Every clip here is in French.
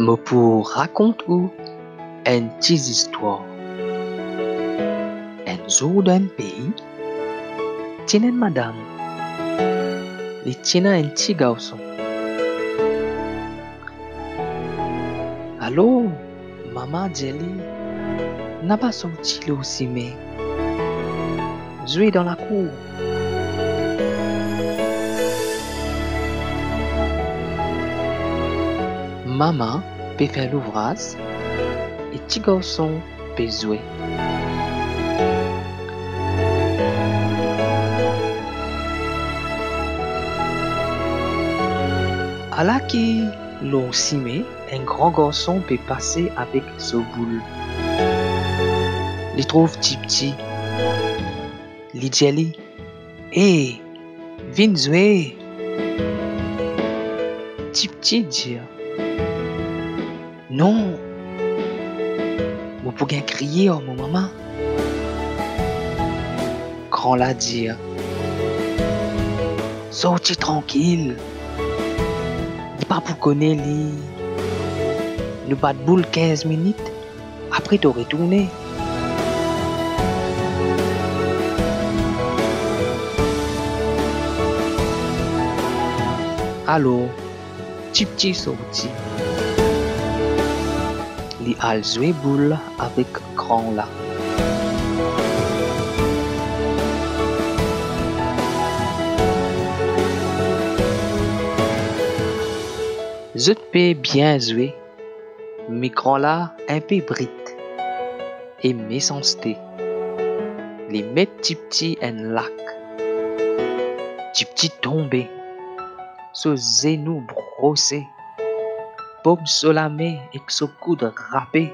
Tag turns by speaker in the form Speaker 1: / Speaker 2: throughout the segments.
Speaker 1: me pour raconte ou une petite histoire. Un jour d'un pays, tient une madame. Il tient un petit garçon. Allô, maman Jelly, n'a pas sorti le aussi, mais jouer dans la cour. Maman faire l'ouvrage et petit garçon peut jouer. À la qui l'on s'y met, un grand garçon peut passer avec ce boule. Il trouve petit petit. Il dit jouer. Petit Non, vous pouvez crier oh mon maman. Grand la dire Sorti tranquille. Dis pas pour connaître lui. Nous pas de boule 15 minutes. Après tu retourné. Allô, petit petit sorti. Li al jouer boule avec grand là. Je peux bien jouer, mais grand là un peu brite et méchanceté. Les mettre petit petit en lac. Petit tombé. Ce genou brossé. Pomme main et ce coude râpé.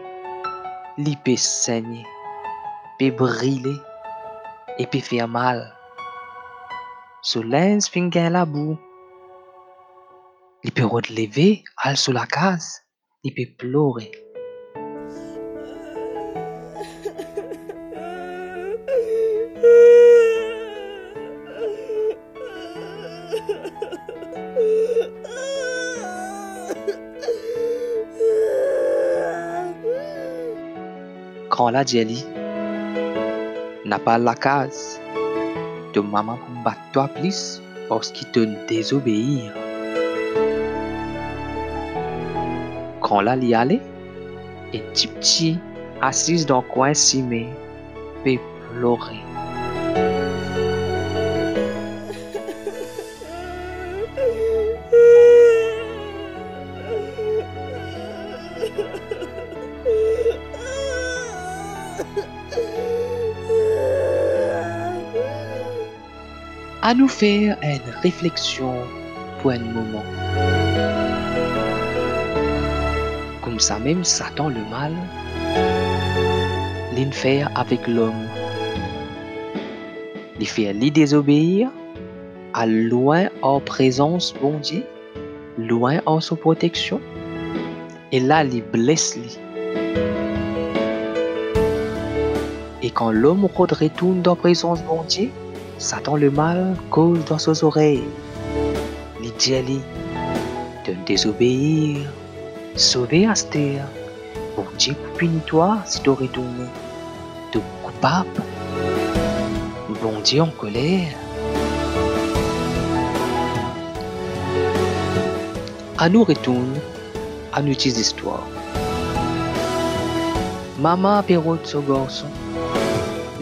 Speaker 1: Li peut saigner, peut brûler et peut faire mal. Ce linge finger la boue. Il peut relever, sur la. Il peut pleurer. Quand la jelly n'a pas la case de maman pour battre toi plus parce qu'il te désobéir. Quand la y allait, et petit assise dans le coin cimé, peut pleurer. À nous faire une réflexion pour un moment. Comme ça même Satan le mal, l'infère avec l'homme. Il fait lui désobéir, à loin en présence bon Dieu, loin en sous protection, et là il blesse lui. Et quand l'homme retourne dans présence bon Dieu, Satan le mal cause dans ses oreilles. Lui de désobéir, sauver Astère. Bon Dieu punit toi si tu retourné. De coupable. Bon Dieu en colère. À nous retourne à nos petites histoires. Maman perrotte ce garçon.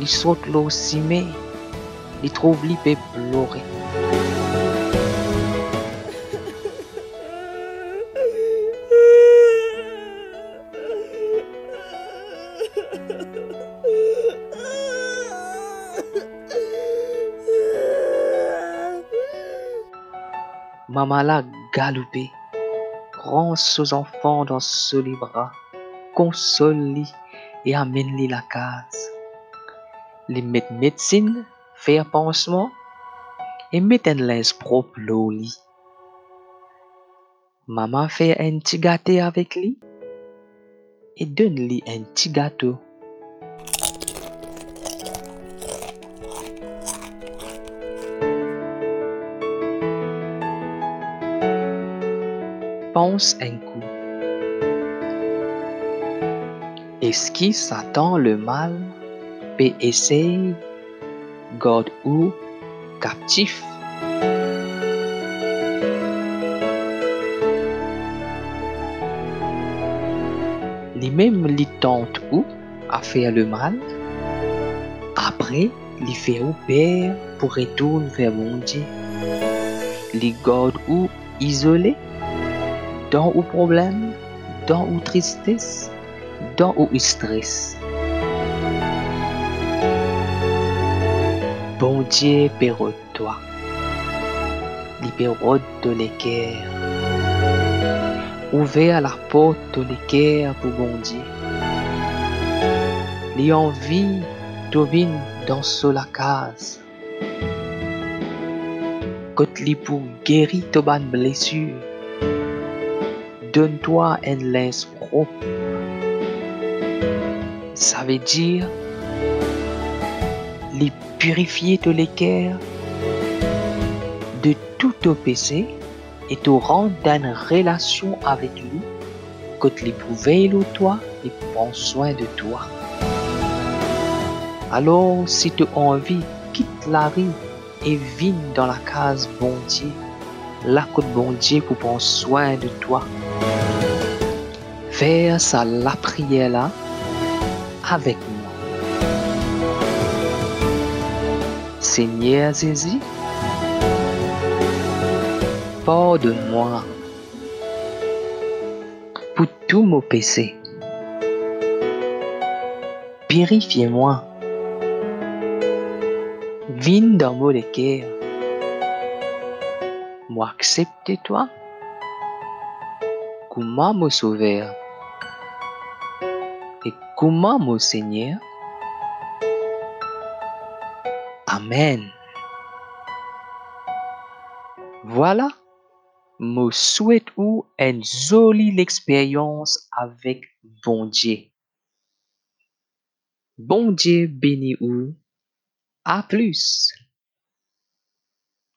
Speaker 1: Il saute l'eau cimée. Il trouve l'ipé pleurer. Maman l'a galopé, prend ses enfants dans ses bras, console-les et amène-les la case. Les mettre médecine, faire pansement et mettre un linge propre au lit. Maman fait un petit gâteau avec lui et donne-lui un petit gâteau. Pense un coup. Est-ce qui s'attend le mal? Peut essayer garde ou captif? Les mêmes les tentent ou à faire le mal, après les fait au père pour retourner vers mon Dieu. Les garde ou isolés, dans ou problème, dans ou tristesse, dans ou stress. Bon Dieu, pérode toi, libérode de l'équerre, ouvert la porte de l'équerre pour bon Dieu. Les envies dans la case. Côte li pour guérir ta bonne blessure, donne-toi un linge propre. Ça veut dire les purifier de l'équerre de tout péché et te rendre dans une relation avec lui, quand il veiller de toi et prend soin de toi. Alors, si tu as envie, quitte la rue et viens dans la case bon Dieu, là que bon Dieu pour prendre soin de toi. Faire ça la prière là avec Seigneur Jésus, pardonne-moi pour tous mes péchés. Purifiez-moi. Viens dans mon cœur. Moi accepter toi comment mon sauveur et comment mon Seigneur. Amen. Voilà, me souhaite ou une jolie expérience avec bon Dieu. Bon Dieu béni ou à plus.